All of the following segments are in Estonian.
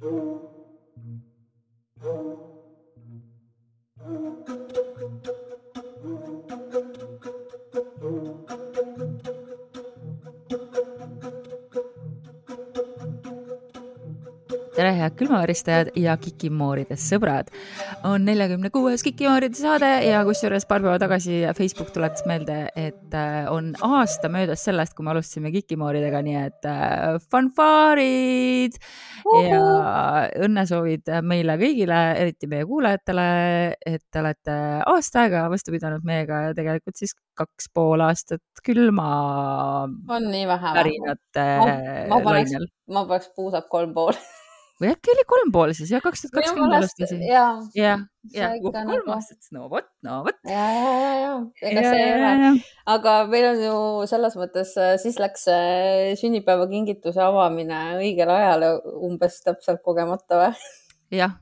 tere, head külmaväristajad ja Kikimooridest sõbrad. on neljakümne kuues Kikimooride saade ja kusjuures paar päeva tagasi Facebook tuletas meelde, et äh, on aasta möödas sellest, kui me alustasime Kikimooridega, nii et äh, fanfaarid ja õnnesoovid meile kõigile, eriti meie kuulajatele, et te olete aasta aega vastu pidanud meiega ja tegelikult siis kaks pool aastat külma. on nii vähe või? pärinate lainel. ma paneks puusad kolm pool või äkki oli kolm pool siis? Jah, kaks tuhat kakskümmend alustasin. ja, ja, ja kolm nagu... aastat, no vot, no vot. ja, ja, ja, ja, ega see ei ole, aga meil on ju selles mõttes, äh, siis läks äh, sünnipäevakingituse avamine õigel ajal umbes täpselt kogemata või? jah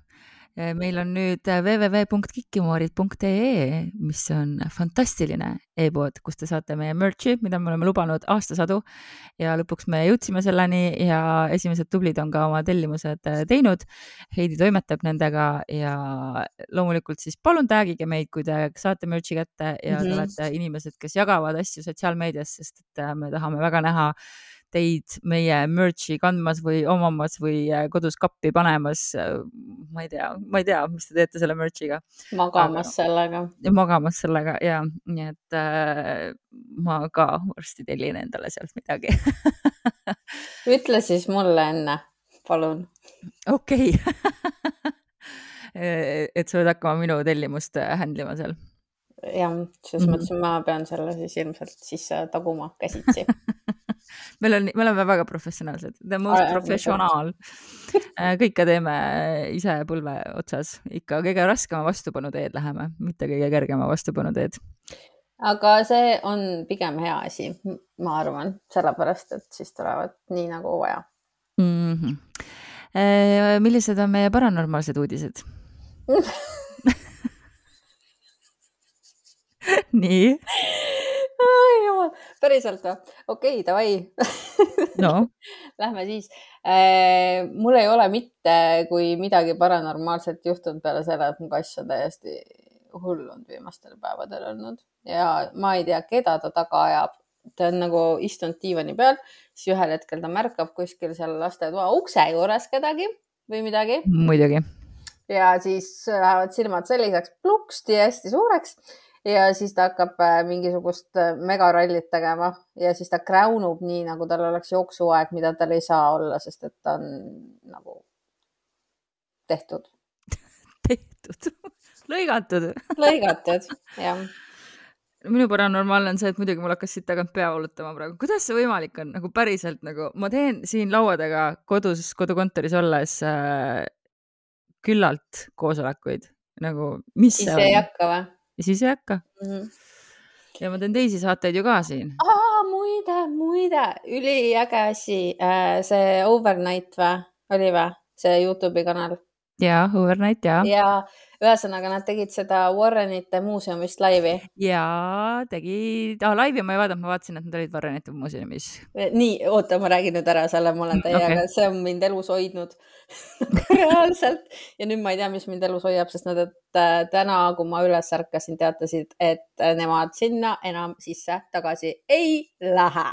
meil on nüüd eh, www.kikimoorid.ee, mis on fantastiline e-pood, kus te saate meie merch'i, mida me oleme lubanud aastasadu ja lõpuks me jõudsime selleni ja esimesed tublid on ka oma tellimused eh, teinud. Heidi toimetab nendega ja loomulikult siis palun tag'ige meid, kui te saate merch'i kätte ja mm -hmm. te mhm. olete inimesed, kes jagavad asju sotsiaalmeedias, sest et me tahame väga näha teid meie merch'i kandmas või omamas või äh, kodus kappi panemas. Äh, ma ei tea, ma ei tea, mis te teete selle merch'iga. magamas Aga, sellega. magamas sellega ja, nii et äh, ma ka varsti tellin endale sealt midagi ütle siis mulle enne, palun. okei okay. et sa pead hakkama minu tellimust handle ima seal jah, selles mm -hmm. mõttes ma pean selle siis ilmselt sisse taguma käsitsi meil on, me oleme väga professionaalsed, the most professional. Äh, kõike teeme ise põlve otsas, ikka kõige raskema vastupanu teed läheme, mitte kõige kergema vastupanu teed. aga see on pigem hea asi, ma arvan, sellepärast et siis tulevad nii nagu vaja mm. -hmm. millised on meie paranormaalsed uudised nii jumal, päriselt või? okei okay,, davai no. Lähme siis äh,. mul ei ole mitte kui midagi paranormaalset juhtunud peale selle, et mu kass on täiesti hullunud viimastel päevadel olnud ja ma ei tea, keda ta taga ajab. ta on nagu istunud diivani peal, siis ühel hetkel ta märkab kuskil seal lastetoa ukse juures kedagi või midagi. muidugi. ja siis lähevad silmad selliseks pluksti hästi suureks ja siis ta hakkab äh, mingisugust äh, megarallit tegema. Ja siis ta kräunub nii, nagu tal oleks jooksuaeg, mida tal ei saa olla, sest et ta on nagu tehtud. Tehtud. Lõigatud. Lõigatud, jah. Minu paranormaalne on see, et muidugi mul hakkas siit tagant pea valutama praegu, kuidas see võimalik on, nagu päriselt nagu ma teen siin laua taga kodus, kodukontoris olles äh, küllalt koosolekuid. Nagu, mis ise ei hakka või? Ja siis ei hakka mm. -hmm. ja ma teen teisi saateid ju ka siin. muide, muide, üliäge asi, äh, see Overnight või, oli või, see Youtube'i kanal? ja, Overnight ja. ja ühesõnaga nad tegid seda Warrenite muuseumist laivi. ja tegid ah,, laivi ma ei vaadanud, ma vaatasin, et nad olid Warrenite muuseumis. nii, oota, ma räägin nüüd ära selle, ma olen täiega okay., see on mind elus hoidnud reaalselt ja nüüd ma ei tea, mis mind elus hoiab, sest nad äh, täna, kui ma üles ärkasin, teatasid, et nemad sinna enam sisse tagasi ei lähe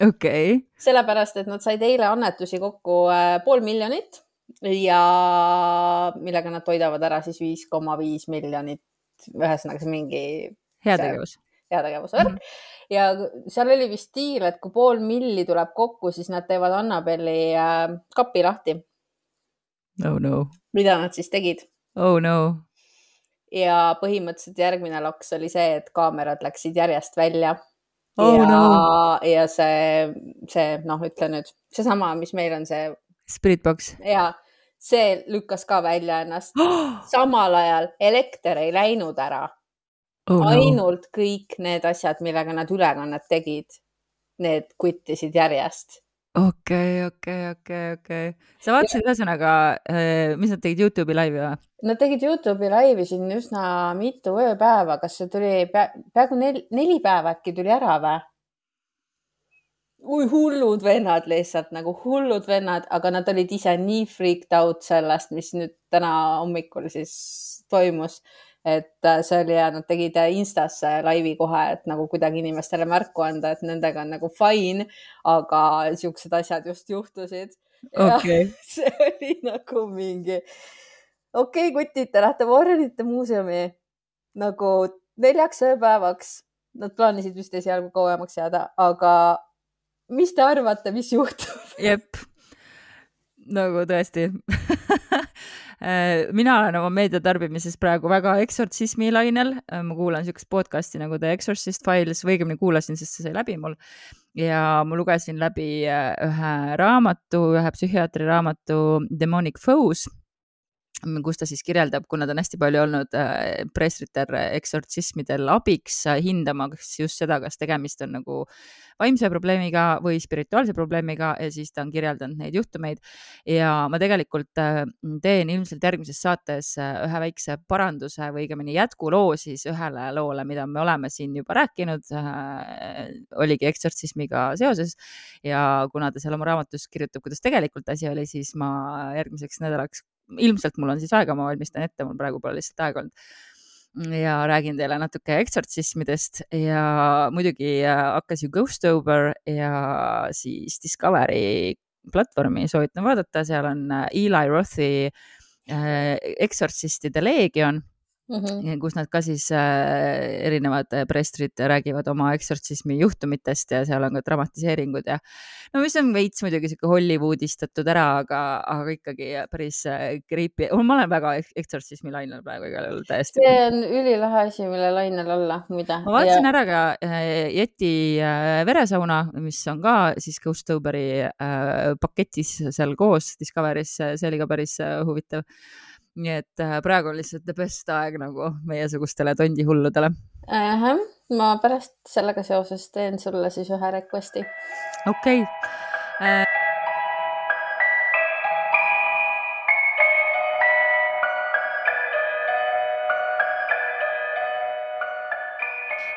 okei okay.. sellepärast, et nad said eile annetusi kokku äh, pool miljonit ja millega nad toidavad ära siis viis koma viis miljonit. ühesõnaga see mingi. heategevus. heategevuse värk mm -hmm. ja seal oli vist diil, et kui pool milli tuleb kokku, siis nad teevad Annabeli äh, kapi lahti. Oh no. mida nad siis tegid? Oh no. ja põhimõtteliselt järgmine loks oli see, et kaamerad läksid järjest välja oh,. ja no., ja see, see noh, ütle nüüd seesama, mis meil on see. Spiritbox. ja see lükkas ka välja ennast oh!. samal ajal elekter ei läinud ära oh,. ainult no. kõik need asjad, millega nad ülekannet tegid, need kuttisid järjest. okei, okei, okei, okei. sa vaatasid ühesõnaga, äh, mis nad tegid Youtube'i laivi või? Nad tegid Youtube'i laivi siin üsna mitu ööpäeva, kas see tuli pea, peaaegu neli, neli päeva äkki tuli ära või? Hullud vennad lihtsalt nagu hullud vennad, aga nad olid ise nii freaked out sellest, mis nüüd täna hommikul siis toimus. et äh, see oli ja nad tegid Instasse laivi kohe, et nagu kuidagi inimestele märku anda, et nendega on nagu fine, aga siuksed asjad just juhtusid. Okay. see oli nagu mingi, okei okay,, kutid, te lähete Warrenite muuseumi nagu neljaks ööpäevaks. Nad plaanisid vist esialgu kauemaks jääda, aga mis te arvate, mis juhtub? jep, nagu tõesti mina olen oma meediatarbimises praegu väga eksortsismi lainel, ma kuulan niisugust podcast'i nagu The Exorcist Files või õigemini kuulasin, sest see sai läbi mul. ja ma lugesin läbi äh, ühe raamatu, ühe psühhiaatri raamatu Demonic Foes kus ta siis kirjeldab, kuna ta on hästi palju olnud äh, preestriter eksortsismidel abiks, äh, hindamaks just seda, kas tegemist on nagu vaimse probleemiga või spirituaalse probleemiga ja siis ta on kirjeldanud neid juhtumeid. ja ma tegelikult äh, teen ilmselt järgmises saates ühe väikse paranduse või õigemini jätkuloo siis ühele loole, mida me oleme siin juba rääkinud äh,, oligi eksortsismiga seoses ja kuna ta seal oma raamatus kirjutab, kuidas tegelikult asi oli, siis ma järgmiseks nädalaks ilmselt mul on siis aega, ma valmistan ette, mul praegu pole lihtsalt aega olnud. Ja räägin teile natuke eksortsismidest ja muidugi äh, hakkas ju Ghostober ja siis Discovery platvormi soovitan vaadata, seal on äh, Eli Rothi äh, eksortsistide leegion mm, -hmm. kus nad ka siis äh, erinevad preestrid räägivad oma eksortsismi juhtumitest ja seal on ka dramatiseeringud ja no mis on veits muidugi sihuke Hollywoodistatud ära, aga, aga ikkagi päris äh, creepy. ma olen väga eksortsismi lainel praegu igal juhul täiesti. see on ülilahe asi, mille lainel olla, muide. ma vaatasin ja... ära ka äh, Yeti äh, veresauna, mis on ka siis Ghostoberi äh, paketis seal koos Discovery's, see oli ka päris äh, huvitav nii et äh, praegu on lihtsalt the best aeg nagu meiesugustele tondihulludele. -huh. ma pärast sellega seoses teen sulle siis ühe request'i. okei okay. uh....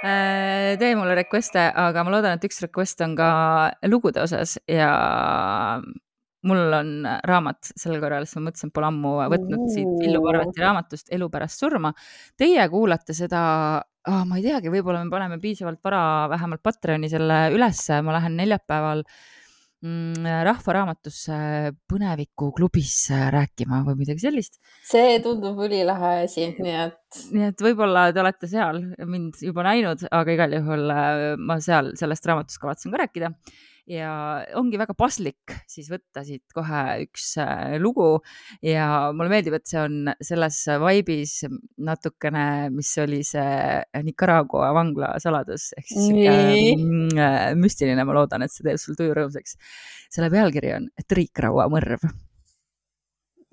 Äh, tee mulle request'e, aga ma loodan, et üks request on ka lugude osas ja mul on raamat sel korral, sest ma mõtlesin, et pole ammu võtnud siit Villu Parveti raamatust Elu pärast surma. Teie kuulate seda oh,, ma ei teagi, võib-olla me paneme piisavalt vara vähemalt Patreoni selle ülesse, ma lähen neljapäeval mm, Rahva Raamatusse Põnevikuklubis rääkima või midagi sellist. see tundub ülilahe asi, nii et. nii et võib-olla te olete seal mind juba näinud, aga igal juhul äh, ma seal sellest raamatust kavatsen ka rääkida ja ongi väga paslik siis võtta siit kohe üks äh, lugu ja mulle meeldib, et see on selles vibe'is natukene, mis oli see Nicaragua vangla saladus ehk siis sihuke mm, äh, müstiline, ma loodan, et see teeb sul tuju rõõmsaks. selle pealkiri on Triikraua mõrv.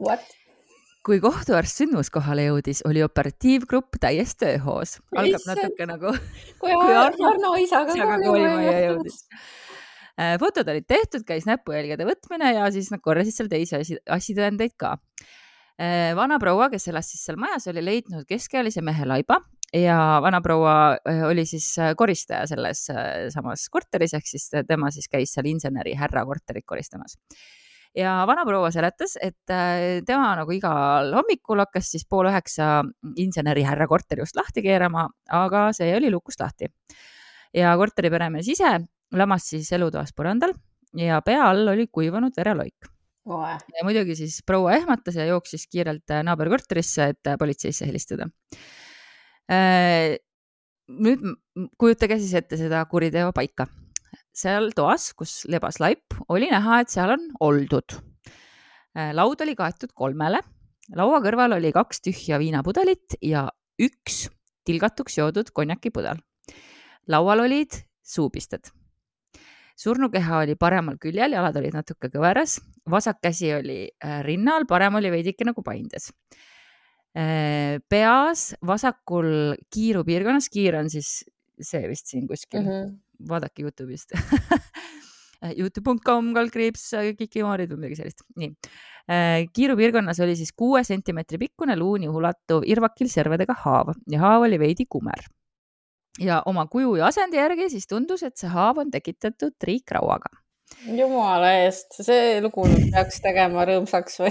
What? kui kohtuarst sündmuskohale jõudis, oli operatiivgrupp täies tööhoos. algab natuke nagu. kui Arno isaga koolimaja jõudis Äh, fotod olid tehtud, käis näpujälgede võtmine ja siis nad korjasid seal teisi asju, asitõendeid ka. Äh, vanaproua, kes elas siis seal majas, oli leidnud keskealise mehe laiba ja vanaproua äh, oli siis koristaja selles samas korteris, ehk siis tema siis käis seal inseneri härra korterit koristamas ja vanaproua seletas, et tema nagu igal hommikul hakkas siis pool üheksa inseneri härra korteri ust lahti keerama, aga see oli lukust lahti. ja korteri peremees ise lamas siis elutoas põrandal ja pea all oli kuivanud vereloik. ja muidugi siis proua ehmatas ja jooksis kiirelt äh, naaberkorterisse, et äh, politseisse helistada. Äh, nüüd kujutage siis ette seda kuriteo paika. seal toas, kus lebas laip, oli näha, et seal on oldud. laud oli kaetud kolmele, laua kõrval oli kaks tühja viinapudelit ja üks tilgatuks joodud konjakipudel. laual olid suupisted surnukeha oli paremal küljel, jalad olid natuke kõveras, vasak käsi oli äh, rinnal, parem oli veidike nagu paindes. Äh, peas vasakul kiiru piirkonnas, kiir on siis see vist siin kuskil mm, -hmm. vaadake Youtube'ist Youtube.com kaldkriips kikimoorid või midagi sellist, nii. Äh, kiiru piirkonnas oli siis kuue sentimeetri pikkune luuni ulatuv irvakil servedega haav ja haav oli veidi kumer ja oma kuju ja asendi järgi siis tundus, et see haav on tekitatud triikrauaga. Jumala eest, see lugu peaks tegema rõõmsaks või?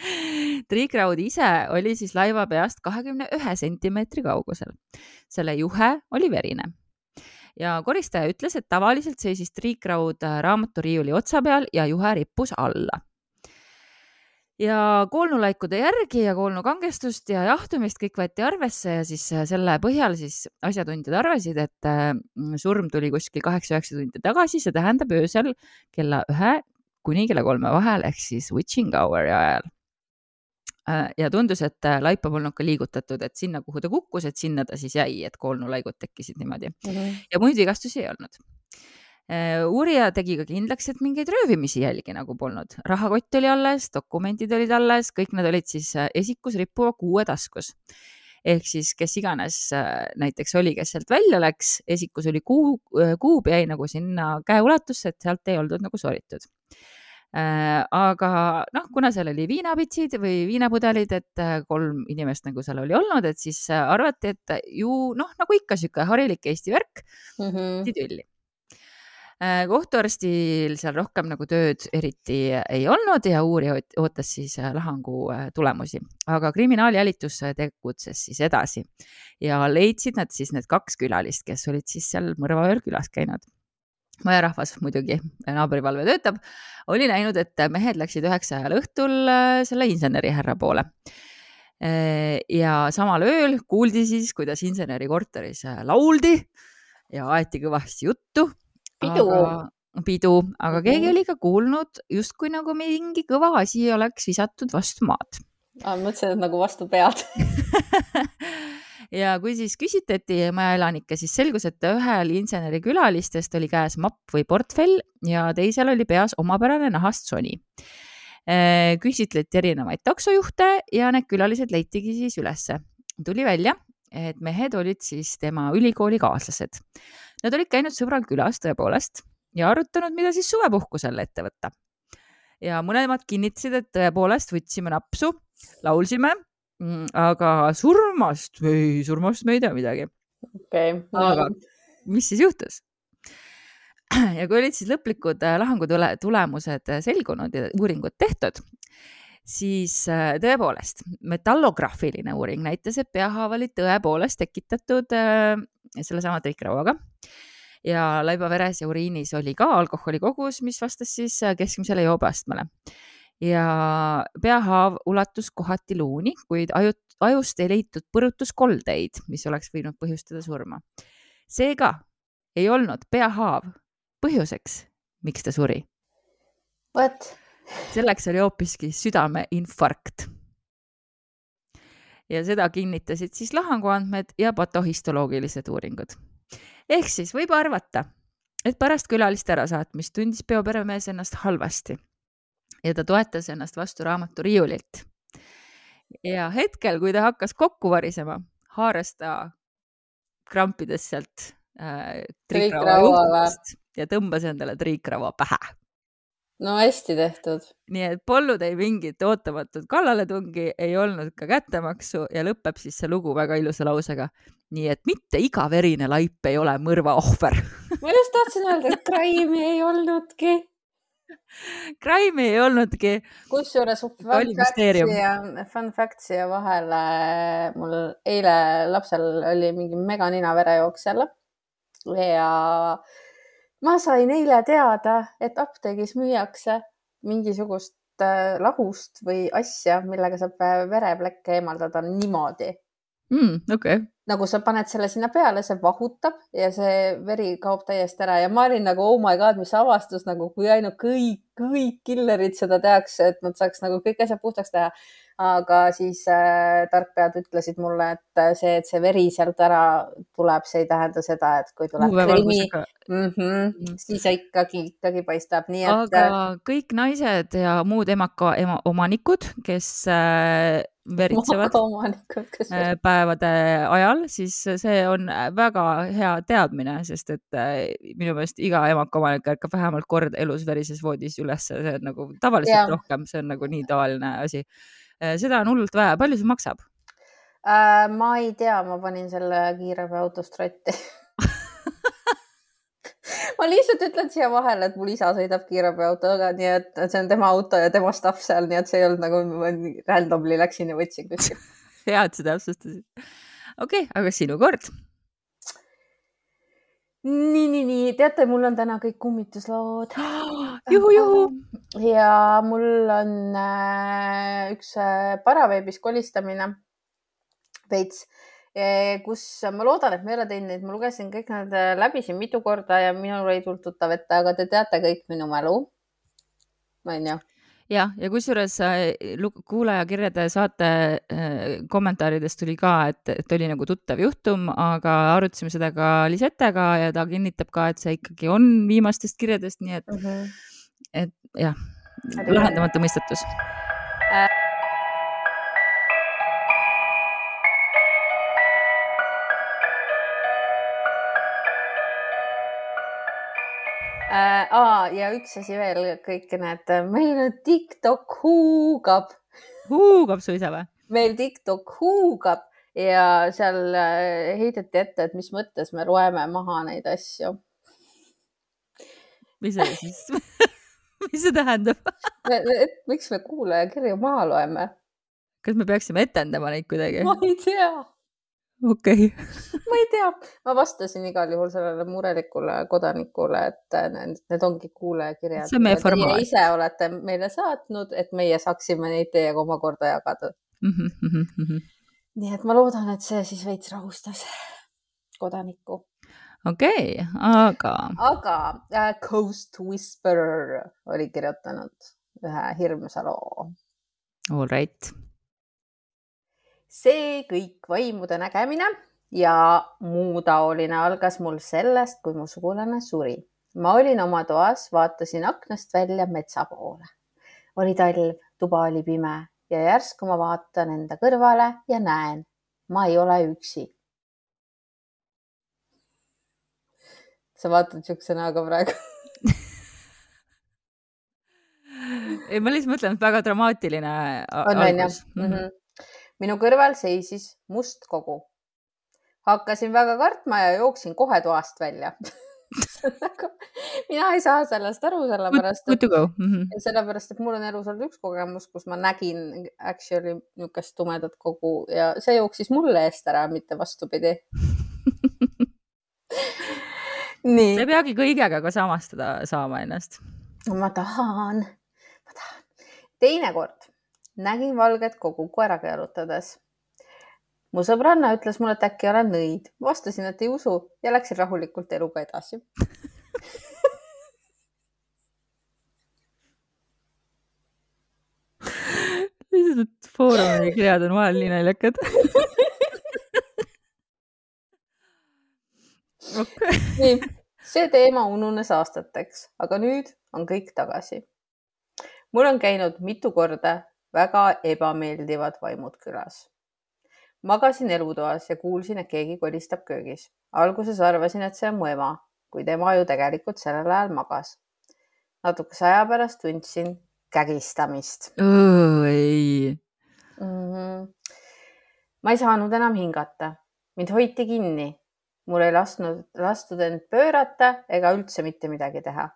Triikraud ise oli siis laiva peast kahekümne ühe sentimeetri kaugusel. selle juhe oli verine. Ja koristaja ütles, et tavaliselt seisis triikraud raamaturiiuli otsa peal ja juhe rippus alla ja koolnulaikude järgi ja koolnukangestust ja jahtumist kõik võeti arvesse ja siis äh, selle põhjal siis asjatundjad arvasid, et äh, surm tuli kuskil kaheksa-üheksa tundi tagasi, see tähendab öösel kella ühe kuni kella kolme vahel ehk siis witching hour'i ajal. Äh, ja tundus, et laipa polnud ka liigutatud, et sinna, kuhu ta kukkus, et sinna ta siis jäi, et koolnulaigud tekkisid niimoodi mm -hmm. ja muid vigastusi ei olnud uurija tegi ka kindlaks, et mingeid röövimisi jälgi nagu polnud, rahakott oli alles, dokumendid olid alles, kõik need olid siis äh, esikus rippuva kuue taskus. ehk siis kes iganes äh, näiteks oli, kes sealt välja läks, esikus oli kuu, kuub jäi nagu sinna käeulatusse, et sealt ei oldud nagu soritud aga noh, kuna seal oli viinapitsid või viinapudelid, et kolm inimest nagu seal oli olnud, et siis arvati, et ju noh, nagu ikka sihuke harilik Eesti värk mm, -hmm. Äh, kohtuarstil seal rohkem nagu tööd eriti ei olnud ja uurija ootas siis äh, lahangu äh, tulemusi, aga kriminaaljälitus tegutses siis edasi. Ja leidsid nad siis need kaks külalist, kes olid siis seal mõrvaööl külas käinud. Majarahvas muidugi, naabrivalve töötab, oli näinud, et mehed läksid üheksa ajal õhtul selle insenerihärra poole. ja samal ööl kuuldi siis, kuidas inseneri korteris lauldi ja aeti kõvasti juttu pidu. pidu, aga keegi oli ka kuulnud justkui nagu mingi kõva asi oleks visatud vastu maad. ma mõtlesin, et nagu vastu pead ja kui siis küsitleti majaelanikke, siis selgus, et ühel inseneri külalistest oli käes mapp või portfell ja teisel oli peas omapärane nahast soni. Äh, küsitleti erinevaid taksojuhte ja need külalised leitigi siis ülesse. tuli välja, et mehed olid siis tema ülikoolikaaslased Nad olid käinud sõbral külas tõepoolest ja arutanud, mida siis suvepuhkusel ette võtta. ja mõlemad kinnitasid, et tõepoolest võtsime napsu, laulsime, mm, aga surmast, ei, surmast me ei tea midagi okay.. aga mis siis juhtus? ja kui olid siis lõplikud äh, lahangu tulemused selgunud ja uuringud tehtud, siis äh, tõepoolest metallograafiline uuring näitas, et peahaав oli tõepoolest tekitatud äh, sellesama triikrauaga ja laibaveres ja uriinis oli ka alkoholi kogus, mis vastas siis äh, keskmisele joobeastmele. ja peahaav ulatus kohati luuni, kuid ajut, ajust ei leitud põrutuskoldeid, mis oleks võinud põhjustada surma. seega ei olnud peahaav põhjuseks, miks ta suri. vot selleks oli hoopiski südameinfarkt. Ja seda kinnitasid siis lahanguandmed ja patohistoloogilised uuringud. ehk siis võib arvata, et pärast külaliste ärasaatmist tundis peoperemees ennast halvasti ja ta toetas ennast vastu raamatu riiulilt. ja hetkel, kui ta hakkas kokku varisema, haaras ta krampides sealt äh, triikrava juhtmest ja tõmbas endale triikrava pähe no hästi tehtud. nii et polnud ei mingit ootamatut kallaletungi, ei olnud ka kättemaksu ja lõpeb siis see lugu väga ilusa lausega. nii et mitte iga verine laip ei ole mõrva ohver ma just tahtsin öelda, et crime'i ei olnudki. Crime'i ei olnudki. kusjuures fun fact siia, fun fact siia vahele, mul eile lapsel oli mingi meganina verejooks jälle ja ma sain eile teada, et apteegis müüakse mingisugust äh, lahust või asja, millega saab äh, vereplekke eemaldada niimoodi mm,. okei okay. Nagu sa paned selle sinna peale, see vahutab ja see veri kaob täiesti ära. Ja ma olin nagu oh my god, mis avastus nagu, kui ainult kõik, kõik killerid seda tehakse, et nad saaks nagu kõik asjad puhtaks teha. Aga siis äh, tarkpead ütlesid mulle, et äh, see, et see veri sealt ära tuleb, see ei tähenda seda, et kui tuleb krimi, mm -hmm, siis ikkagi, ikkagi paistab, nii et. aga äh, kõik naised ja muud emaka ema, omanikud, kes äh, veritsevad äh, päevade ajal, siis see on väga hea teadmine, sest et äh, minu meelest iga emaka omanik ärkab vähemalt kord elus verises voodis üles, see on nagu tavaliselt ja. rohkem, see on nagu nii tavaline asi Äh, seda on hullult vaja, palju see maksab? äh,? ma ei tea, ma panin selle kiirabiautost rotti ma lihtsalt ütlen siia vahele, et mul isa sõidab kiirabiautoga, nii et see on tema auto ja tema stuff seal, nii et see ei olnud nagu randomly läksin ja võtsin kuskilt. hea, et sa täpsustasid. Okei okay,, aga sinu kord. nii, nii, nii, teate, mul on täna kõik kummituslood. juhu, juhu. ja mul on äh, üks äh, paraveebis kolistamine veits Eh, kus ma loodan, et ma ei ole teinud neid, ma lugesin kõik nad äh, läbi siin mitu korda ja minul ei tulnud tuttav ette, aga te teate kõik minu mälu. onju jah, ja kusjuures äh, kuulajakirjade saate äh, kommentaaridest tuli ka, et, et oli nagu tuttav juhtum, aga arutasime seda ka Lisetega ja ta kinnitab ka, et see ikkagi on viimastest kirjadest, nii et mm, -hmm. et jah, lahendamata mõistatus äh,. Aa, ja üks asi veel, kõik need, meil on TikTok huugab. huugab suisa või? meil TikTok huugab ja seal äh, heideti ette, et mis mõttes me loeme maha neid asju. mis see siis mis see tähendab miks me kuulajakirju maha loeme? kas me peaksime etendama neid kuidagi? ma ei tea okei okay. ma ei tea, ma vastasin igal juhul sellele murelikule kodanikule, et need, need ongi kuulajakirjad. see on meie formaat. ise olete meile saatnud, et meie saaksime neid teiega omakorda jagada mm. -hmm, mm -hmm. nii et ma loodan, et see siis veits rahustas kodanikku. okei okay,, aga. aga äh, Ghost Whisperer oli kirjutanud ühe hirmsa loo. All right see kõik vaimude nägemine ja muu taoline algas mul sellest, kui mu sugulane suri. ma olin oma toas, vaatasin aknast välja metsa poole. oli talv, tuba oli pime ja järsku ma vaatan enda kõrvale ja näen, ma ei ole üksi. sa vaatad siukse näoga praegu ei, ma lihtsalt mõtlen, et väga dramaatiline. on, on -hmm minu kõrval seisis must kogu. hakkasin väga kartma ja jooksin kohe toast välja mina ei saa sellest aru, sellepärast et, mm -hmm. sellepärast, et mul on elus olnud üks kogemus, kus ma nägin actually niisugust tumedat kogu ja see jooksis mulle eest ära, mitte vastupidi nii. ei peagi kõigega ka samastada saama ennast. ma tahan, ma tahan. teinekord nägin valget kogu koeraga jalutades. mu sõbranna ütles mulle, et äkki olen nõid. vastasin, et ei usu ja läksin rahulikult eluga edasi lihtsalt, Foorumi kirjad on vahel nii naljakad okay.. nii, see teema ununes aastateks, aga nüüd on kõik tagasi. mul on käinud mitu korda väga ebameeldivad vaimud külas. magasin elutoas ja kuulsin, et keegi kolistab köögis. alguses arvasin, et see on mu ema, kuid ema ju tegelikult sellel ajal magas. natukese aja pärast tundsin kägistamist. ei mm. -hmm. ma ei saanud enam hingata, mind hoiti kinni, mul ei lasknud, lastud end pöörata ega üldse mitte midagi teha.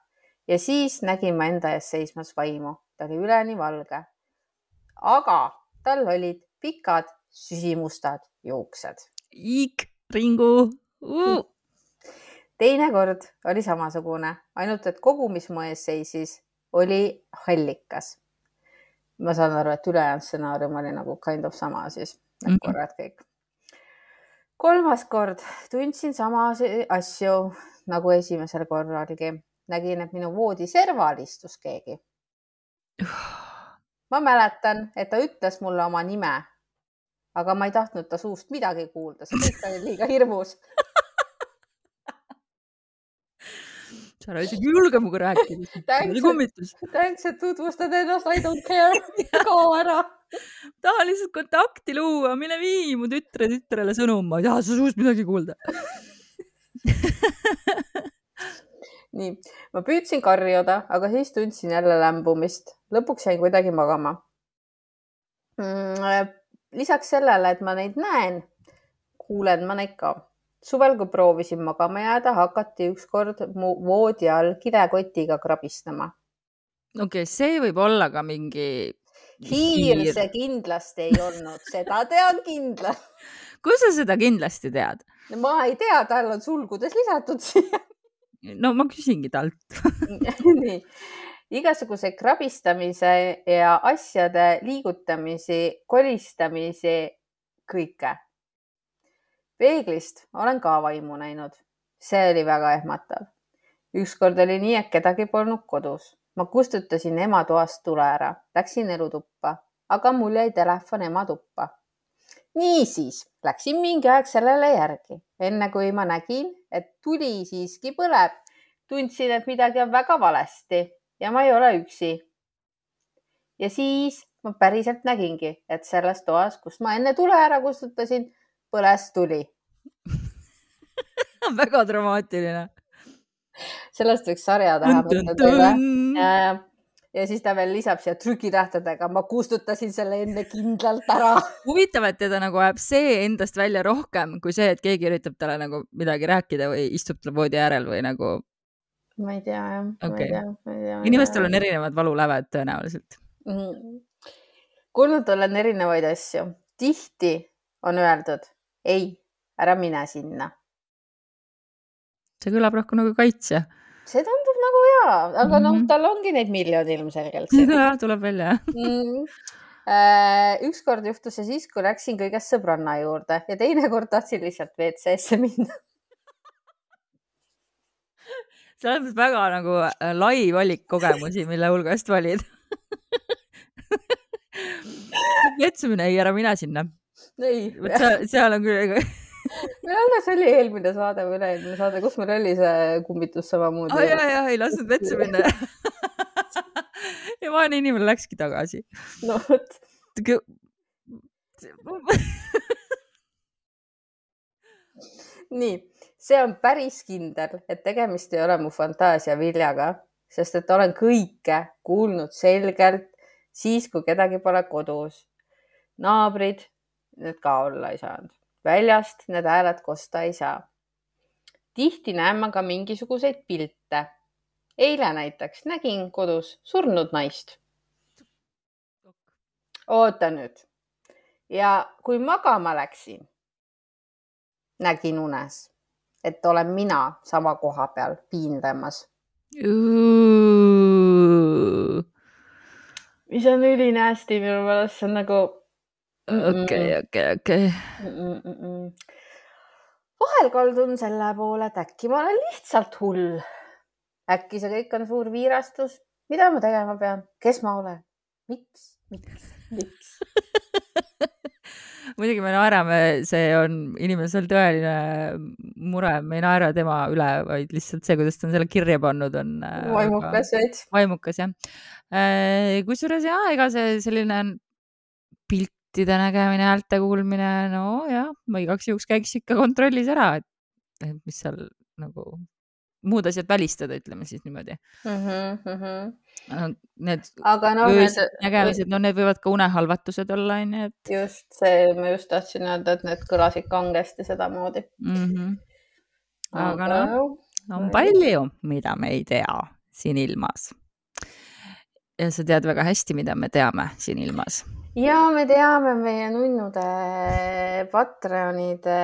ja siis nägin ma enda ees seismas vaimu, ta oli üleni valge, aga tal olid pikad süsimustad juuksed. Iik, Ringu uh.. teinekord oli samasugune, ainult et kogu, mis mu ees seisis, oli hallikas. ma saan aru, et ülejäänud stsenaarium oli nagu kind of sama siis, need mm -hmm. korrad kõik. kolmas kord tundsin sama asju nagu esimesel korralgi. nägin, et minu voodi serval istus keegi ma mäletan, et ta ütles mulle oma nime, aga ma ei tahtnud ta suust midagi kuulda, see kõik oli liiga hirmus. Sa oled isegi julge minuga rääkida. Thanks, et tutvustad ennast, I don't care. Kao ära. tahan lihtsalt kontakti luua, mine vii mu tütre tütrele sõnum, ma ei taha su suust midagi kuulda nii, ma püüdsin karjuda, aga siis tundsin jälle lämbumist. lõpuks jäin kuidagi magama mm,. lisaks sellele, et ma neid näen, kuulen ma neid ka. suvel, kui proovisin magama jääda, hakati ükskord mu voodi all kilekotiga krabistama. okei okay,, see võib olla ka mingi. hiir see kindlasti ei olnud, seda tean kindlalt. kus sa seda kindlasti tead? ma ei tea, tal on sulgudes lisatud siia. No ma küsingi talt nii igasuguseid krabistamise ja asjade liigutamisi, kolistamisi, kõike. peeglist olen ka vaimu näinud, see oli väga ehmatav. ükskord oli nii, et kedagi polnud kodus. ma kustutasin ema toast tule ära, läksin elutuppa, aga mul jäi telefon ema tuppa. Niisiis läksin mingi aeg sellele järgi, enne kui ma nägin, et tuli siiski põleb, tundsin, et midagi on väga valesti ja ma ei ole üksi. ja siis ma päriselt nägingi, et selles toas, kus ma enne tule ära kustutasin, põles tuli väga dramaatiline. sellest võiks sarja teha. Ja, siis ta veel lisab siia trükitähtedega, ma kustutasin selle enne kindlalt ära. huvitav, et teda nagu ajab see endast välja rohkem kui see, et keegi üritab talle nagu midagi rääkida või istub tal voodi äärel või nagu ma ei tea jah okay., ma ei tea, inimestel on erinevad valuläved tõenäoliselt mm. -hmm. kuulnud olen erinevaid asju, tihti on öeldud ei, ära mine sinna. see kõlab rohkem nagu kaitsja. nagu jaa, aga mm -hmm. noh, mhm. tal ongi neid miljon ilmselgelt. jah, tuleb välja mm. -hmm ükskord juhtus see siis, kui läksin kõigest sõbranna juurde ja teinekord tahtsin lihtsalt WC-sse minna selles mõttes väga nagu äh, lai valik kogemusi, mille hulgast valid vetsamine, ei, ära mine sinna. seal on küll meil alles oli eelmine saade või üle-eelmine saade, kus meil oli see kummitus samamoodi oh,. ja, ja ei lasknud vetsu minna ja vaene inimene läkski tagasi. no vot. nii see on päris kindel, et tegemist ei ole mu fantaasiaviljaga, sest et olen kõike kuulnud selgelt siis, kui kedagi pole kodus. naabrid, need ka olla ei saanud. Väljast need hääled kosta ei saa. tihti näen ma ka mingisuguseid pilte. eile näiteks nägin kodus surnud naist. oota nüüd. ja kui magama läksin, nägin unes et olen mina sama koha peal piinlemas. mis on ülinästi minu meelest, see on nagu. Okei, okei, okei. vahel kaldun selle poole, et äkki ma olen lihtsalt hull. äkki see kõik on suur viirastus, mida ma tegema pean, kes ma olen, miks, miks, miks muidugi me naerame, see on inimesel tõeline mure, me ei naera tema üle, vaid lihtsalt see, kuidas ta on selle kirja pannud, on. Äh, vaimukas veits. vaimukas jah. Äh, kusjuures ja ega see selline piltide nägemine, häälte kuulmine, no jah, ma igaks juhuks käiks ikka kontrollis ära, et, et mis seal nagu muud asjad välistada, ütleme siis niimoodi mm. -hmm. Need aga no, nägemised, no need võivad ka unehalvatused olla, onju, et. just see, ma just tahtsin öelda, et need kõlasid kangesti sedamoodi mm. -hmm. aga, aga noh, on palju, mida me ei tea siin ilmas. ja sa tead väga hästi, mida me teame siin ilmas ja me teame meie nunnude Patreonide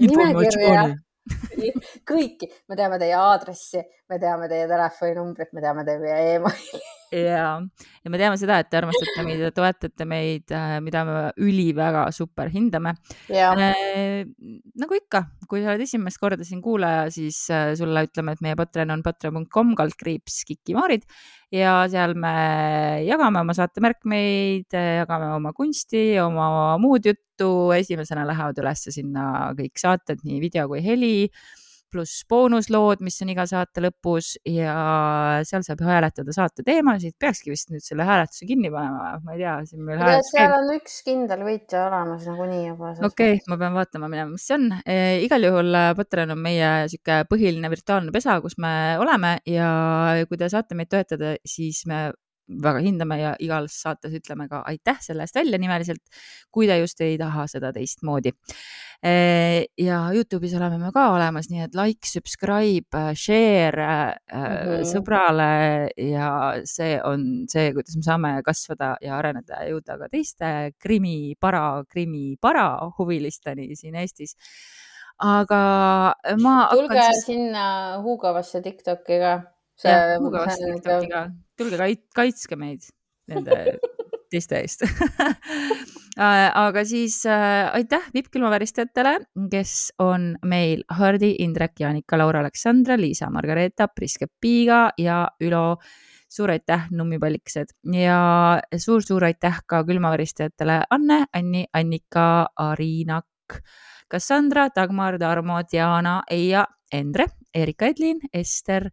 nimekirja kõiki, me teame teie aadressi, me teame teie telefoninumbrit, me teame teie emaili. ja, ja me teame seda, et te armastate meid ja toetate meid, äh, mida me üliväga super hindame. Äh, nagu ikka, kui sa oled esimest korda siin kuulaja, siis äh, sulle ütleme, et meie Patreon on patreon.com kaldkriips kikimaarid ja seal me jagame oma saatemärkmeid, jagame oma kunsti, oma muud juttu. Esimesena lähevad ülesse sinna kõik saated, nii video kui heli pluss boonuslood, mis on iga saate lõpus ja seal saab hääletada saate teemasid. peakski vist nüüd selle hääletuse kinni panema, ma ei tea, siin meil hääletus käib. seal on üks kindel võitja olemas nagunii juba. okei okay,, ma pean vaatama minema, mis see on e,. igal juhul äh, Patreon on meie sihuke põhiline virtuaalne pesa, kus me oleme ja kui te saate meid toetada, siis me väga hindame ja igas saates ütleme ka aitäh selle eest välja nimeliselt, kui te just ei taha seda teistmoodi. ja Youtube'is oleme me ka olemas, nii et like, subscribe, share mm -hmm. sõbrale ja see on see, kuidas me saame kasvada ja areneda ja jõuda ka teiste krimipara, krimipara huvilisteni siin Eestis aga ma. tulge siis... sinna huugavasse Tiktoki ka. Huugavasse Tiktoki ka, tulge kait, kaitske meid nende teiste eest. Aga siis äh, aitäh vippkülmaväristajatele, kes on meil Hardi, Indrek, Jaanika, Laura, Aleksandra, Liisa, Margareeta, Priske Piiga ja Ülo. Suur aitäh, nummipallikesed ja suur-suur aitäh ka külmaväristajatele Anne, Anni, Annika, Arinak Cassandra, Dagmar, Tarmo, Diana, Eija, Endre, Erika Edlin, Ester,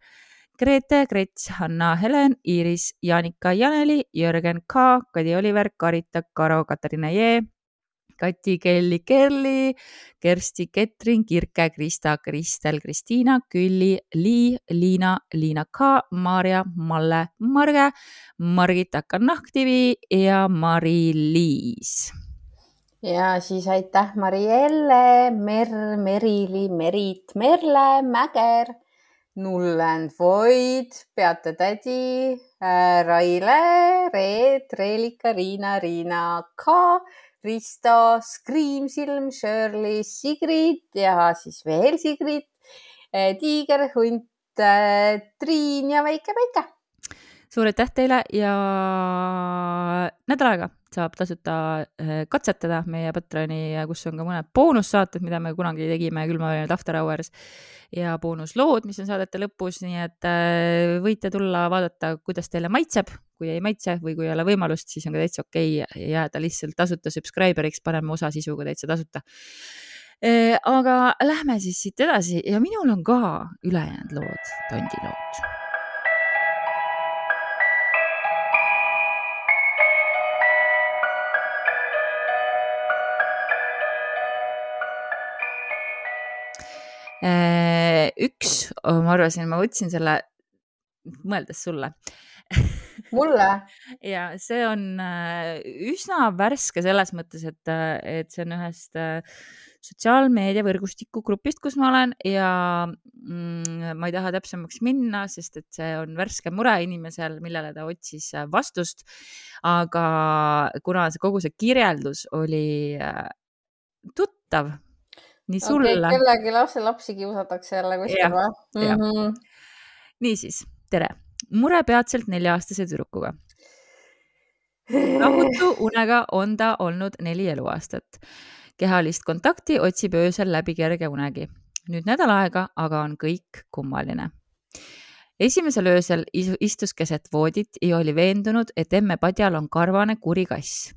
Grete, Grets, Hanna, Helen, Iiris, Jaanika, Janeli, Jörgen K, Kadi Oliver, Karita, Karo, Katariina Jee, Kati, Kelly, Kerli, Kersti, Ketrin, Kirke, Krista, Kristel, Kristiina, Külli, Lii, Liina, Liina K, Maarja, Malle, Marge, Margit Akan-Nahktivi ja Mari-Liis. Ja siis aitäh Marielle, Mer, Merili, Merit, Merle, Mäger, Nullen, Void, Beate tädi äh,, Raile, Reet, Reelika, Riina, Riina K, Risto, Scream, Silm, Shirley, Sigrid ja siis veel Sigrid äh,, Tiiger, Hunt äh,, Triin ja Väike Päike. Suur aitäh teile ja nädal aega saab tasuta äh, katsetada meie Patreoni, kus on ka mõned boonussaated, mida me kunagi tegime külmaväljanud After Hours ja boonuslood, mis on saadete lõpus, nii et äh, võite tulla vaadata, kuidas teile maitseb. kui ei maitse või kui ei ole võimalust, siis on ka täitsa okei okay jääda lihtsalt tasuta subscriber'iks, paneme osa sisuga täitsa tasuta äh, aga lähme siis siit edasi ja minul on ka ülejäänud lood, tondilood üks, oh, ma arvasin, ma võtsin selle, mõeldes sulle mulle? ja see on äh, üsna värske selles mõttes, et, äh, et see on ühest sotsiaalmeedia võrgustiku grupist, kus ma olen ja mm, ma ei taha täpsemaks minna, sest et see on värske mure inimesel, millele ta otsis vastust. aga kuna see kogu see kirjeldus oli tuttav nii sulle okay,. kellegi lapse lapsi kiusatakse jälle kuskil või mm -hmm.? niisiis, tere, mure peatselt nelja-aastase tüdrukuga. rahutu unega on ta olnud neli eluaastat. kehalist kontakti otsib öösel läbi kerge unegi. nüüd nädal aega aga on kõik kummaline esimesel öösel istus keset voodit ja oli veendunud, et emme padjal on karvane kuri kass.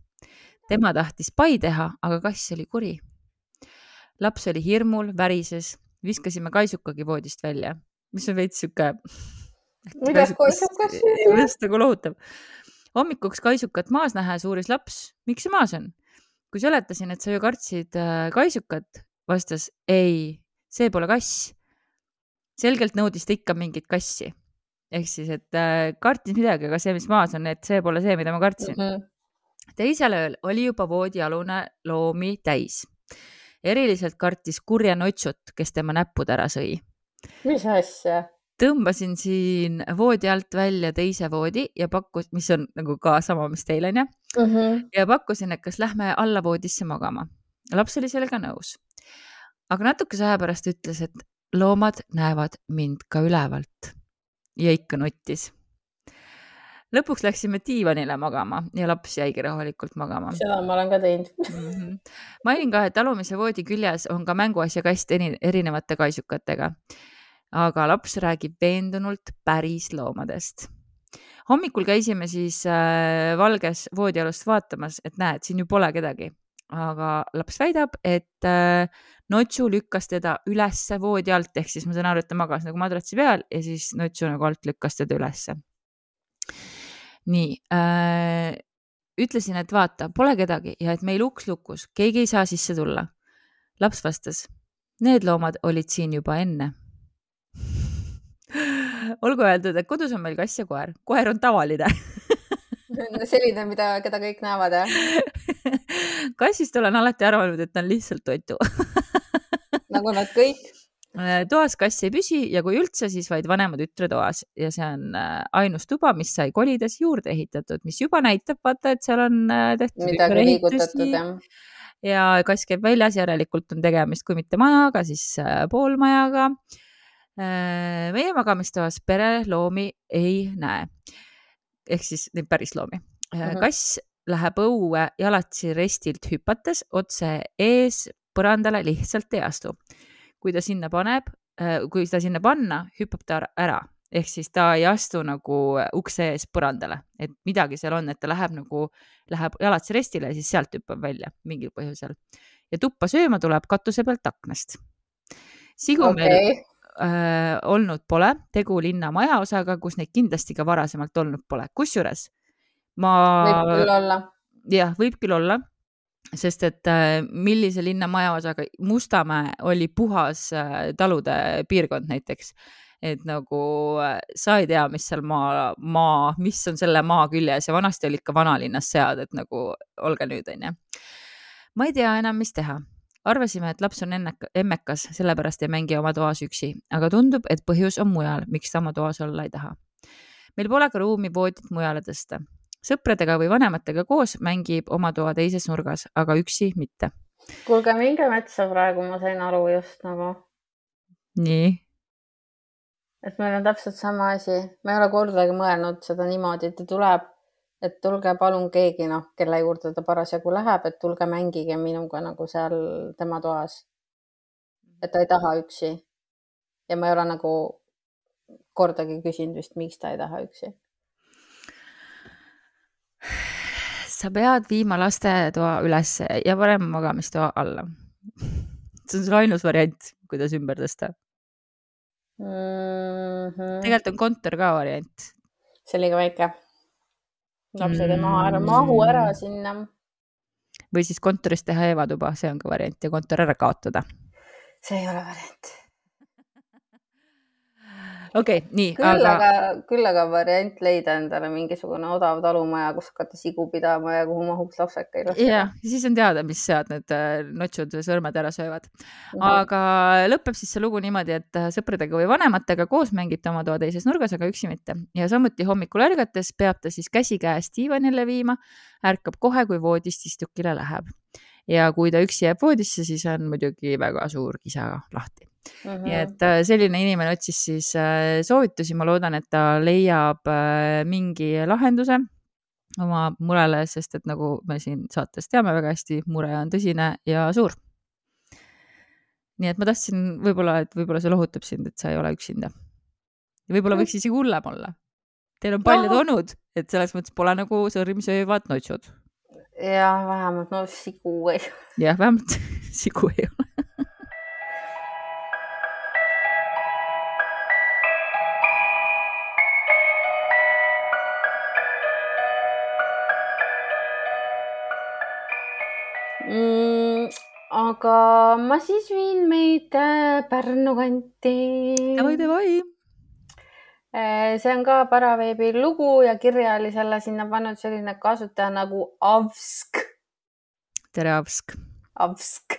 tema tahtis pai teha, aga kass oli kuri laps oli hirmul, värises, viskasime kaisukagi voodist välja, mis on veits sihuke. just nagu lohutav. hommikuks kaisukat maas nähes uuris laps, miks see maas on? kui seletasin, et sa ju kartsid äh, kaisukat, vastas ei, see pole kass. selgelt nõudis ta ikka mingit kassi. ehk siis, et äh, kartis midagi, aga see, mis maas on, et see pole see, mida ma kartsin mm. -hmm. teisel ööl oli juba voodialune loomi täis eriliselt kartis kurja notsut, kes tema näppud ära sõi. mis asja? tõmbasin siin voodi alt välja teise voodi ja pakkus, mis on nagu ka sama, mis teil on ju uh. Mhm. -huh. ja pakkusin, et kas lähme alla voodisse magama. laps oli sellega nõus. aga natukese aja pärast ütles, et loomad näevad mind ka ülevalt ja ikka nuttis lõpuks läksime diivanile magama ja laps jäigi rahulikult magama. seda ma olen ka teinud mm. -hmm. mainin ka, et alumise voodi küljes on ka mänguasjakast erinevate kaisukatega. aga laps räägib veendunult päris loomadest. hommikul käisime siis äh, valges voodialust vaatamas, et näed, siin ju pole kedagi. aga laps väidab, et äh, Notsu lükkas teda ülesse voodi alt, ehk siis ma saan aru, et ta magas nagu madratsi peal ja siis Notsu nagu alt lükkas teda ülesse nii äh,, ütlesin, et vaata, pole kedagi ja et meil uks lukus, keegi ei saa sisse tulla. laps vastas, need loomad olid siin juba enne. Olgu öeldud, et kodus on meil kass ja koer, koer on tavaline. Selline, mida, keda kõik näevad, jah? kassist olen alati arvanud, et ta on lihtsalt toitu. Nagu nad kõik toas kass ei püsi ja kui üldse, siis vaid vanema tütre toas ja see on äh, ainus tuba, mis sai kolides juurde ehitatud, mis juba näitab, vaata, et seal on äh, tehtud. midagi liigutatud, jah ja kass käib väljas, järelikult on tegemist, kui mitte majaga, siis poolmajaga. meie magamistoas pereloomi ei näe. ehk siis neid päris loomi kass läheb õue jalatsi restilt hüpates otse ees põrandale lihtsalt ei astu kui ta sinna paneb, äh, kui ta sinna panna, hüppab ta ära ehk siis ta ei astu nagu ukse ees põrandale, et midagi seal on, et ta läheb nagu, läheb jalatsi restile ja siis sealt hüppab välja mingil põhjusel. ja tuppa sööma tuleb katuse pealt aknast. sigu okay. äh, olnud pole, tegu linna majaosaga, kus neid kindlasti ka varasemalt olnud pole, kusjuures ma. võib küll olla. jah, võib küll olla sest et äh, millise linna majaosaga, Mustamäe oli puhas äh, talude piirkond näiteks, et nagu äh, sa ei tea, mis seal maa, maa, mis on selle maa küljes ja vanasti olid ka vanalinnas sead, et nagu olge nüüd, onju. ma ei tea enam, mis teha. arvasime, et laps on enneka, emmekas, sellepärast ei mängi oma toas üksi, aga tundub, et põhjus on mujal, miks ta oma toas olla ei taha. meil pole ka ruumi voodit mujale tõsta sõpradega või vanematega koos mängib oma toa teises nurgas, aga üksi mitte. kuulge, minge metsa praegu, ma sain aru just nagu. nii? et meil on täpselt sama asi, ma ei ole kordagi mõelnud seda niimoodi, et ta tuleb, et tulge palun keegi, noh, kelle juurde ta parasjagu läheb, et tulge mängige minuga nagu seal tema toas. et ta ei taha üksi. ja ma ei ole nagu kordagi küsinud vist, miks ta ei taha üksi sa pead viima lastetoa ülesse ja panema magamistoa alla. see on sul ainus variant, kuidas ümber tõsta mm. -hmm. tegelikult on kontor ka variant. see on liiga väike. lapsed ei maha ära, mahu ära sinna. või siis kontoris teha evatuba, see on ka variant ja kontor ära kaotada. see ei ole variant okei okay,, nii. küll aga, aga, küll aga variant leida endale mingisugune odav talumaja, kus hakata sigu pidama ja kuhu mahuks lapsekaid lasta. jah, siis on teada, mis sead need äh, notsud sõrmed ära söövad mm. -hmm. aga lõpeb siis see lugu niimoodi, et äh, sõpradega või vanematega koos mängib ta oma toa teises nurgas, aga üksi mitte. ja samuti hommikul ärgates peab ta siis käsikäes diivanile viima, ärkab kohe, kui voodist istukile läheb ja kui ta üksi jääb voodisse, siis on muidugi väga suur kisa lahti mm. -hmm. nii et äh, selline inimene otsis siis äh, soovitusi, ma loodan, et ta leiab äh, mingi lahenduse oma murele, sest et nagu me siin saates teame väga hästi, mure on tõsine ja suur. nii et ma tahtsin võib-olla, et võib-olla see lohutab sind, et sa ei ole üksinda. võib-olla võiks isegi hullem olla. Teil on paljud olnud, et selles mõttes pole nagu sõrmi söövad notsud. jah, vähemalt no sigu ei. jah, vähemalt sigu ei ole aga ma siis viin meid äh, Pärnu kanti. davai, davai. Äh, see on ka Paraveebi lugu ja kirja oli selle sinna pannud selline kasutaja nagu Avsk. tere, Avsk. Avsk.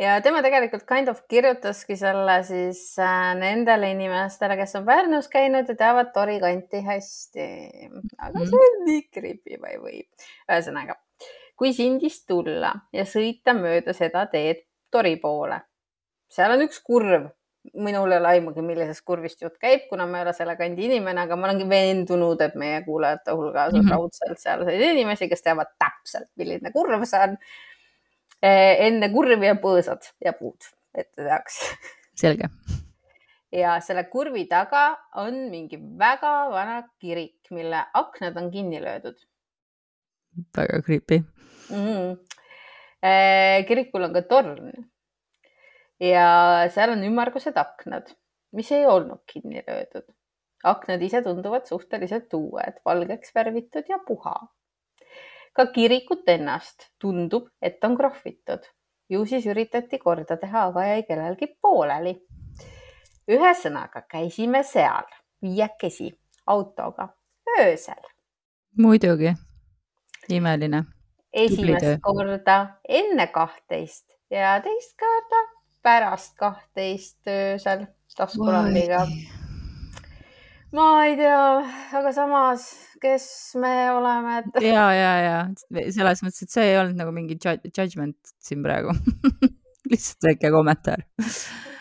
ja tema tegelikult kind of kirjutaski selle siis äh, nendele inimestele, kes on Pärnus käinud ja teavad Tori kanti hästi. aga mm. see on nii creepy või, või ühesõnaga kui Sindist tulla ja sõita mööda seda teed Tori poole. seal on üks kurv, minul ei ole aimugi, millisest kurvist jutt käib, kuna ma ei ole selle kandi inimene, aga ma olengi veendunud, et meie kuulajate hulgas on mm -hmm. raudselt sealseid inimesi, kes teavad täpselt, milline kurv see on. Eh, enne kurvi ja põõsad ja puud, et te teaks. selge. ja selle kurvi taga on mingi väga vana kirik, mille aknad on kinni löödud. Väga creepy mm. -hmm. kirikul on ka torn ja seal on ümmargused aknad, mis ei olnud kinni löödud. aknad ise tunduvad suhteliselt uued, valgeks värvitud ja puha. ka kirikut ennast tundub, et on krohvitud. ju siis üritati korda teha, aga jäi kellelgi pooleli. ühesõnaga käisime seal viiekesi autoga öösel muidugi, imeline. esimest korda enne kahtteist ja teist korda pärast kahtteist öösel taskulambiga. ma ei tea, aga samas, kes me oleme et.... ja, ja, ja. Selles mõttes, et see ei olnud nagu mingi judgment siin praegu. Lihtsalt väike kommentaar.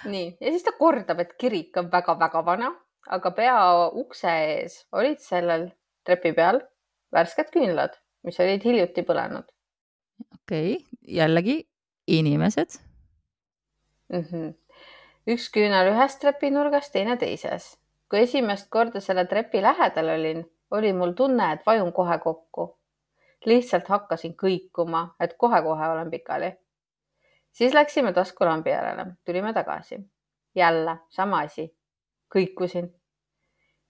nii, ja siis ta kordab, et kirik on väga-väga vana, aga pea ukse ees olid sellel trepi peal värsked küünlad, mis olid hiljuti põlenud. okei okay., jällegi inimesed mm. -hmm. üks küünal ühes trepinurgas, teine teises. kui esimest korda selle trepi lähedal olin, oli mul tunne, et vajun kohe kokku. lihtsalt hakkasin kõikuma, et kohe-kohe olen pikali. siis läksime taskulambi järele, tulime tagasi. jälle sama asi, kõikusin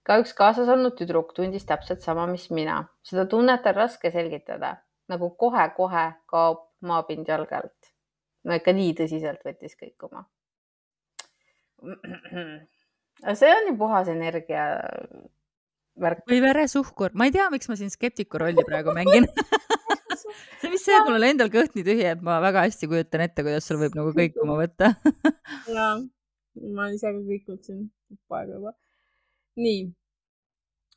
ka üks kaasas olnud tüdruk tundis täpselt sama, mis mina. seda tunnet on raske selgitada, nagu kohe-kohe kaob maapind jalge alt. no ikka nii tõsiselt võttis kõikuma. see on ju puhas energia värk. või veresuhkur, ma ei tea, miks ma siin skeptiku rolli praegu mängin see on vist see, et mul on endal kõht nii tühi, et ma väga hästi kujutan ette, kuidas sul võib nagu kõikuma võtta ja, ma ise ka kõikunud siin tükk aega juba nii.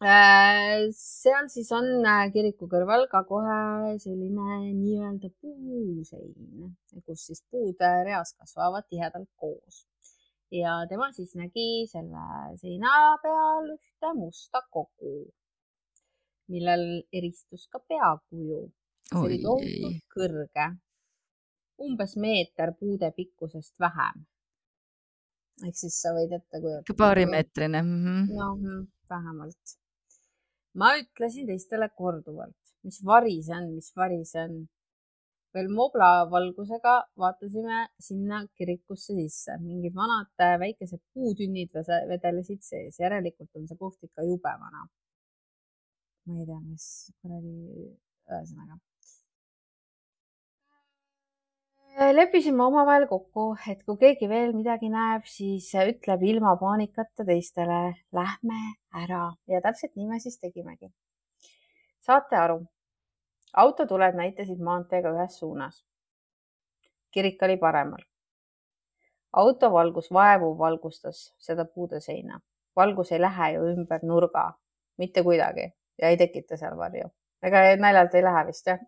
Äh, seal siis on äh, kiriku kõrval ka kohe selline nii-öelda puusein, kus siis puud äh, reas kasvavad tihedalt koos. ja tema siis nägi selle seina peal ühte musta kogu, millel eristus ka peakuju. see oli tohutult kõrge, umbes meeter puude pikkusest vähem ehk siis sa võid ette kujutada. paarimeetrine mm. -hmm. no vähemalt. ma ütlesin teistele korduvalt, mis vari see on, mis vari see on. veel mobla valgusega vaatasime sinna kirikusse sisse, mingid vanad äh, väikesed puutünnid vedelesid sees, järelikult on see koht ikka jube vana. ma ei tea, mis kuradi, ühesõnaga Äh, leppisime omavahel kokku, et kui keegi veel midagi näeb, siis ütleb ilma paanikata teistele, lähme ära ja täpselt nii me siis tegimegi. saate aru, autotuled näitasid maanteega ühes suunas. kirik oli paremal. autovalgus vaevu valgustas seda puude seina. valgus ei lähe ju ümber nurga, mitte kuidagi ja ei tekita seal varju. ega naljalt ei lähe vist jah?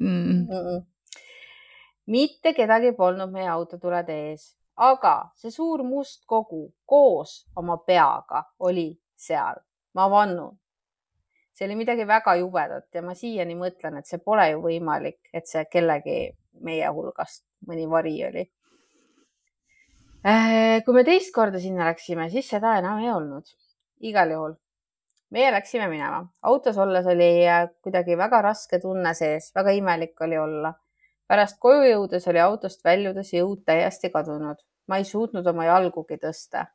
Mm -mm mitte kedagi polnud meie autotulede ees, aga see suur must kogu koos oma peaga oli seal, ma vannun. see oli midagi väga jubedat ja ma siiani mõtlen, et see pole ju võimalik, et see kellegi meie hulgast mõni vari oli. Äh, kui me teist korda sinna läksime, siis seda enam ei olnud. igal juhul meie läksime minema, autos olles oli kuidagi väga raske tunne sees, väga imelik oli olla pärast koju jõudes oli autost väljudes jõud täiesti kadunud. ma ei suutnud oma jalgugi tõsta.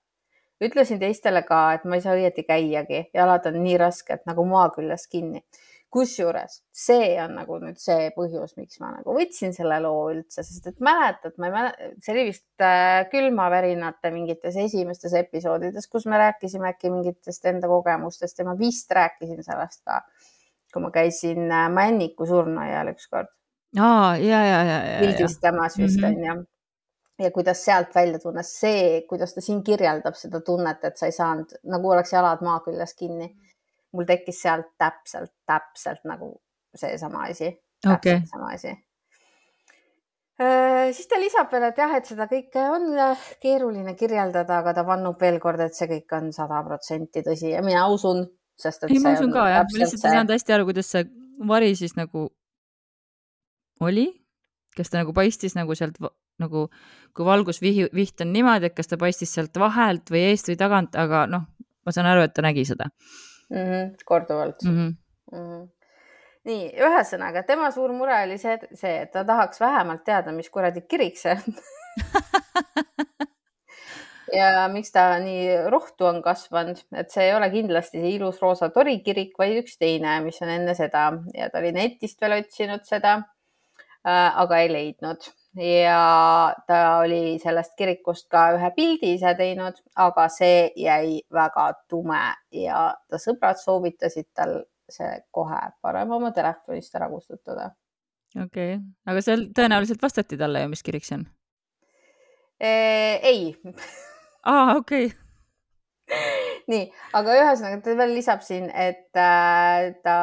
ütlesin teistele ka, et ma ei saa õieti käiagi, jalad on nii rasked nagu maa küljes kinni. kusjuures see on nagu nüüd see põhjus, miks ma nagu võtsin selle loo üldse, sest et mäletad, ma ei mäleta, see oli vist äh, külmavärinate mingites esimestes episoodides, kus me rääkisime äkki mingitest enda kogemustest ja ma vist rääkisin sellest ka, kui ma käisin äh, Männiku surnuaial ükskord aa, ja, ja, ja, ja. pildistamas vist mm -hmm. on ju. ja kuidas sealt välja tunne, see, kuidas ta siin kirjeldab seda tunnet, et sa ei saanud, nagu oleks jalad maa küljes kinni. mul tekkis sealt täpselt, täpselt nagu seesama asi. Okay. sama asi siis ta lisab veel, et jah, et seda kõike on äh, keeruline kirjeldada, aga ta vannub veel kord, et see kõik on sada protsenti tõsi ja mina usun, sest et. ei, ma usun ka jah, ma lihtsalt ei saanud hästi aru, kuidas see vari siis nagu oli, kas ta nagu paistis nagu sealt nagu, kui valgusviht on niimoodi, et kas ta paistis sealt vahelt või eest või tagant, aga noh, ma saan aru, et ta nägi seda mm. -hmm, korduvalt mm. -hmm. Mm -hmm. nii, ühesõnaga tema suur mure oli see, see, et ta tahaks vähemalt teada, mis kuradi kirik see on ja miks ta nii rohtu on kasvanud, et see ei ole kindlasti see ilus roosa torikirik, vaid üks teine, mis on enne seda ja ta oli netist veel otsinud seda aga ei leidnud ja ta oli sellest kirikust ka ühe pildi ise teinud, aga see jäi väga tume ja ta sõbrad soovitasid tal see kohe parem oma telefonist ära kustutada. okei okay., aga seal tõenäoliselt vastati talle ju, mis kirik see on? ei. aa, okei okay nii, aga ühesõnaga ta veel lisab siin, et äh, ta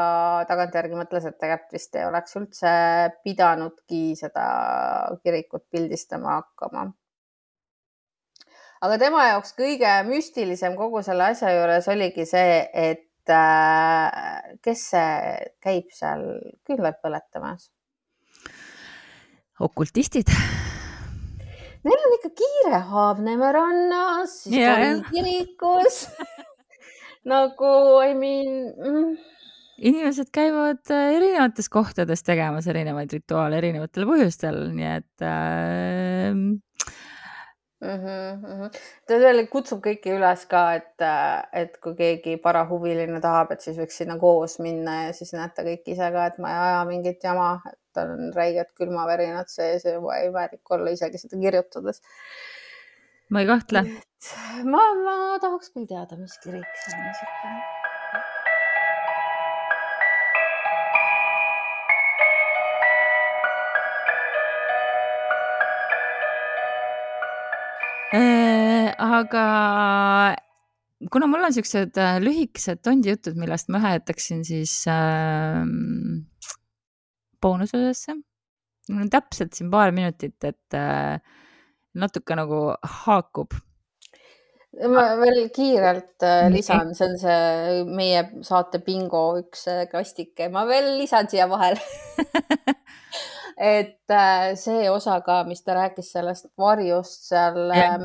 tagantjärgi mõtles, et tegelikult vist ei oleks üldse pidanudki seda kirikut pildistama hakkama. aga tema jaoks kõige müstilisem kogu selle asja juures oligi see, et äh, kes käib seal küünlaid põletamas? okultistid Neil on ikka kiire Haabneeme rannas, siis yeah. kirikus nagu I mean mm. inimesed käivad äh, erinevates kohtades tegemas erinevaid rituaale erinevatel põhjustel, nii et äh, Mm -hmm. ta veel kutsub kõiki üles ka, et, et kui keegi parahuviline tahab, et siis võiks sinna koos minna ja siis näete kõik ise ka, et ma ei aja mingit jama, et tal on räiged külmavärinad sees ja juba ei vääriks olla isegi seda kirjutades. ma ei kahtle. ma, ma tahaks küll teada, mis kirik see on niisugune aga kuna mul on siuksed äh, lühikesed tondijutud, millest ma ühe jätaksin siis äh, boonusosasse. mul on täpselt siin paar minutit, et äh, natuke nagu haakub. Ma veel kiirelt äh, lisan, see on see meie saate bingo üks äh, kastike, ma veel lisan siia vahele et äh, see osa ka, mis ta rääkis sellest varjust seal. Äh,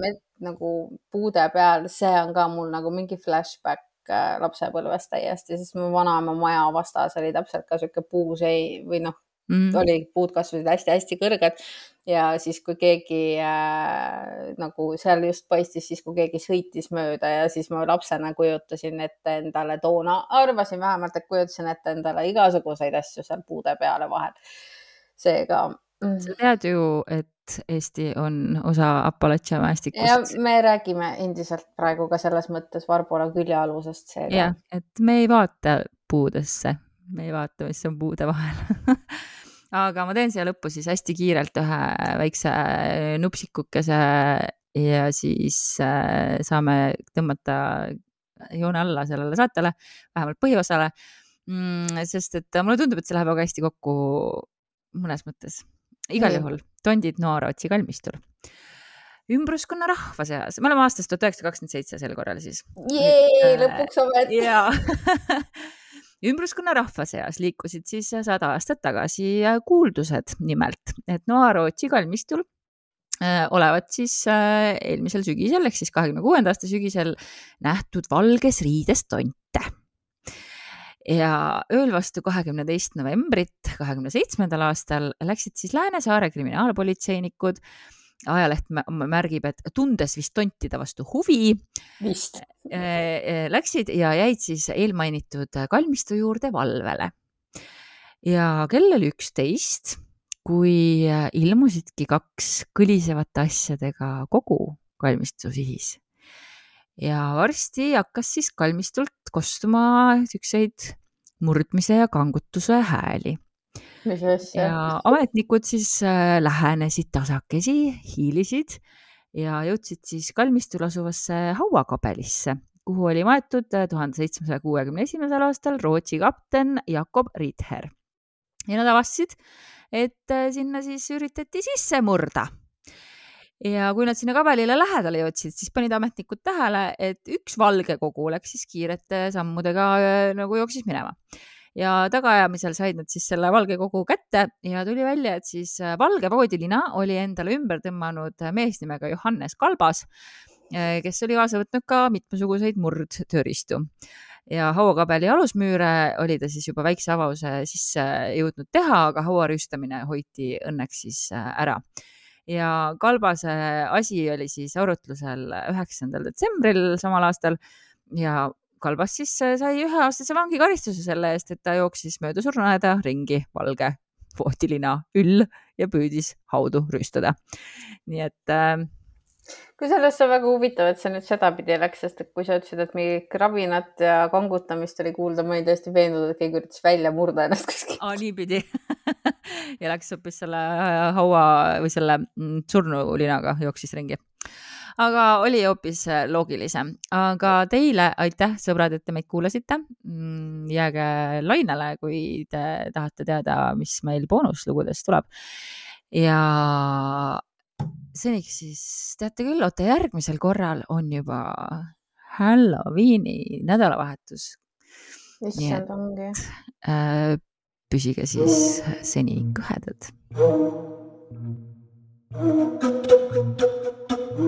nagu puude peal, see on ka mul nagu mingi flashback äh, lapsepõlvest täiesti, sest mu vanaema maja vastas oli täpselt ka sihuke puusei või noh mm, -hmm. oli, puud kasvasid hästi-hästi kõrged ja siis, kui keegi äh, nagu seal just paistis, siis kui keegi sõitis mööda ja siis ma lapsena kujutasin ette endale toona, arvasin vähemalt, et kujutasin ette endale igasuguseid asju seal puude peale vahel seega mm.. sa tead ju, et Eesti on osa Appalachia mäestikust. ja me räägime endiselt praegu ka selles mõttes Varbola küljealusest seega. jah, et me ei vaata puudesse, me ei vaata, mis on puude vahel aga ma teen siia lõppu siis hästi kiirelt ühe väikse nupsikukese ja siis äh, saame tõmmata joone alla sellele saatele, vähemalt põhiosale mm,. sest et mulle tundub, et see läheb väga hästi kokku mõnes mõttes. igal juhul tondid Noarootsi kalmistul. ümbruskonna rahva seas, me oleme aastast tuhat üheksasada kakskümmend seitse sel korral siis. lõpuks ometi. jaa ümbruskonna rahva seas liikusid siis sada aastat tagasi kuuldused nimelt, et Noarootsi kalmistul äh, olevat siis äh, eelmisel sügisel ehk siis kahekümne kuuenda aasta sügisel nähtud valges riides tonte. Ja ööl vastu kahekümne teist novembrit kahekümne seitsmendal aastal läksid siis Läänesaare kriminaalpolitseinikud ajaleht märgib, et tundes vist tontide vastu huvi. vist. Äh, äh, läksid ja jäid siis eelmainitud kalmistu juurde valvele. ja kell oli üksteist, kui ilmusidki kaks kõlisevate asjadega kogu kalmistu sihis ja varsti hakkas siis kalmistult kostuma siukseid murdmise ja kangutuse hääli. Ja ametnikud siis äh, lähenesid tasakesi, hiilisid ja jõudsid siis kalmistul asuvasse hauakabelisse, kuhu oli maetud äh, tuhande seitsmesaja kuuekümne esimesel aastal Rootsi kapten Jakob Ritter. ja nad avastasid, et äh, sinna siis üritati sisse murda. Ja kui nad sinna kabelile lähedale jõudsid, siis panid ametnikud tähele, et üks valge kogu läks siis kiirete sammudega nagu jooksis minema ja tagaajamisel said nad siis selle valge kogu kätte ja tuli välja, et siis äh, valge voodilina oli endale ümber tõmmanud mees nimega Johannes Kalbas, äh, kes oli kaasa võtnud ka mitmesuguseid murdtööriistu. Ja hauakabeli alusmüüre oli ta siis juba väikse avause sisse jõudnud teha, aga haua rüüstamine hoiti õnneks siis ära. Ja Kalbase asi oli siis arutlusel üheksandal detsembril samal aastal ja Kalbas siis sai üheaastase vangikaristuse selle eest, et ta jooksis mööda surnuaeda ringi valge voodilina üll ja püüdis haudu rüüstada. nii et äh, kusjuures see on väga huvitav, et see nüüd sedapidi läks, sest et kui sa ütlesid, et mingi krabinat ja kangutamist oli kuulda, ma olin täiesti veendunud, et keegi üritas välja murda ennast kuskilt. aa, niipidi ja läks hoopis selle äh, haua või selle mm, surnulinaga jooksis ringi. Aga oli hoopis äh, loogilisem, aga teile aitäh, sõbrad, et te meid kuulasite. Mm, jääge lainele, kui te tahate teada, mis meil boonuslugudes tuleb. ja seniks siis teate küll, oota järgmisel korral on juba Halloweeni nädalavahetus. issand, ongi äh,. püsige siis seni kõhedad. Kas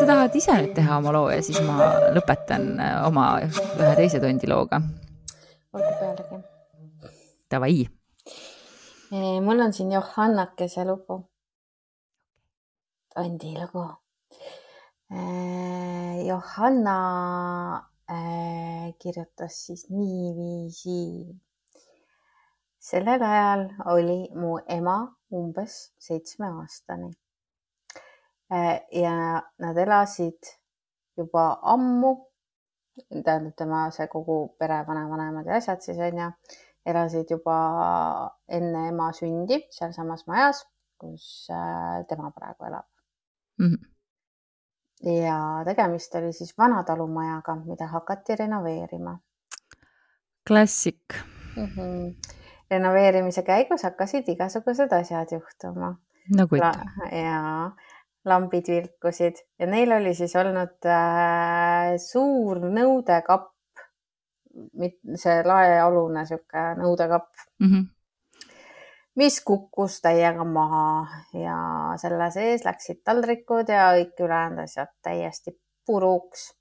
sa tahad ise nüüd teha oma loo ja siis ma lõpetan äh, oma ühe teise tundi looga? olgu pealegi. Davai. mul on siin Johannakese lugu. Andi lugu. Johanna äh, kirjutas siis niiviisi. sellel ajal oli mu ema umbes seitsmeaastane Äh, ja nad elasid juba ammu, tähendab tema see kogu pere, vanavanemad ja asjad siis onju, elasid juba enne ema sündi sealsamas majas, kus äh, tema praegu elab mm. -hmm. Ja tegemist oli siis vanatalumajaga, mida hakati renoveerima. klassik mm. -hmm. renoveerimise käigus hakkasid igasugused asjad juhtuma. nagu ikka. ja lambid vilkusid ja neil oli siis olnud äh, suur nõudekapp, see laealune sihuke nõudekapp mm, -hmm. Mis kukkus täiega maha ja selle sees läksid taldrikud ja kõik ülejäänud asjad täiesti puruks.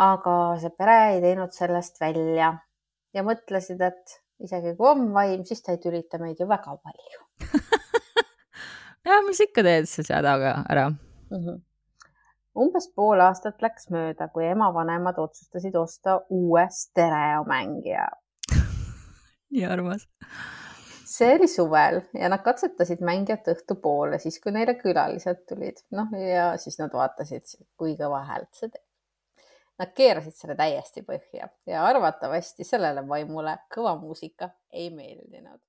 aga see pere ei teinud sellest välja ja mõtlesid, et isegi kui on vaim, siis ta ei tülita meid ju väga palju ja mis ikka teed siis hädaga ära mm. -hmm. umbes pool aastat läks mööda, kui ema vanemad otsustasid osta uue stereomängija nii armas. See oli suvel ja nad katsetasid mängijat õhtupoole, siis kui neile külalised tulid, noh ja siis nad vaatasid, kui kõva häält see teeb. Nad keerasid selle täiesti põhja ja arvatavasti sellele vaimule kõva muusika ei meeldinud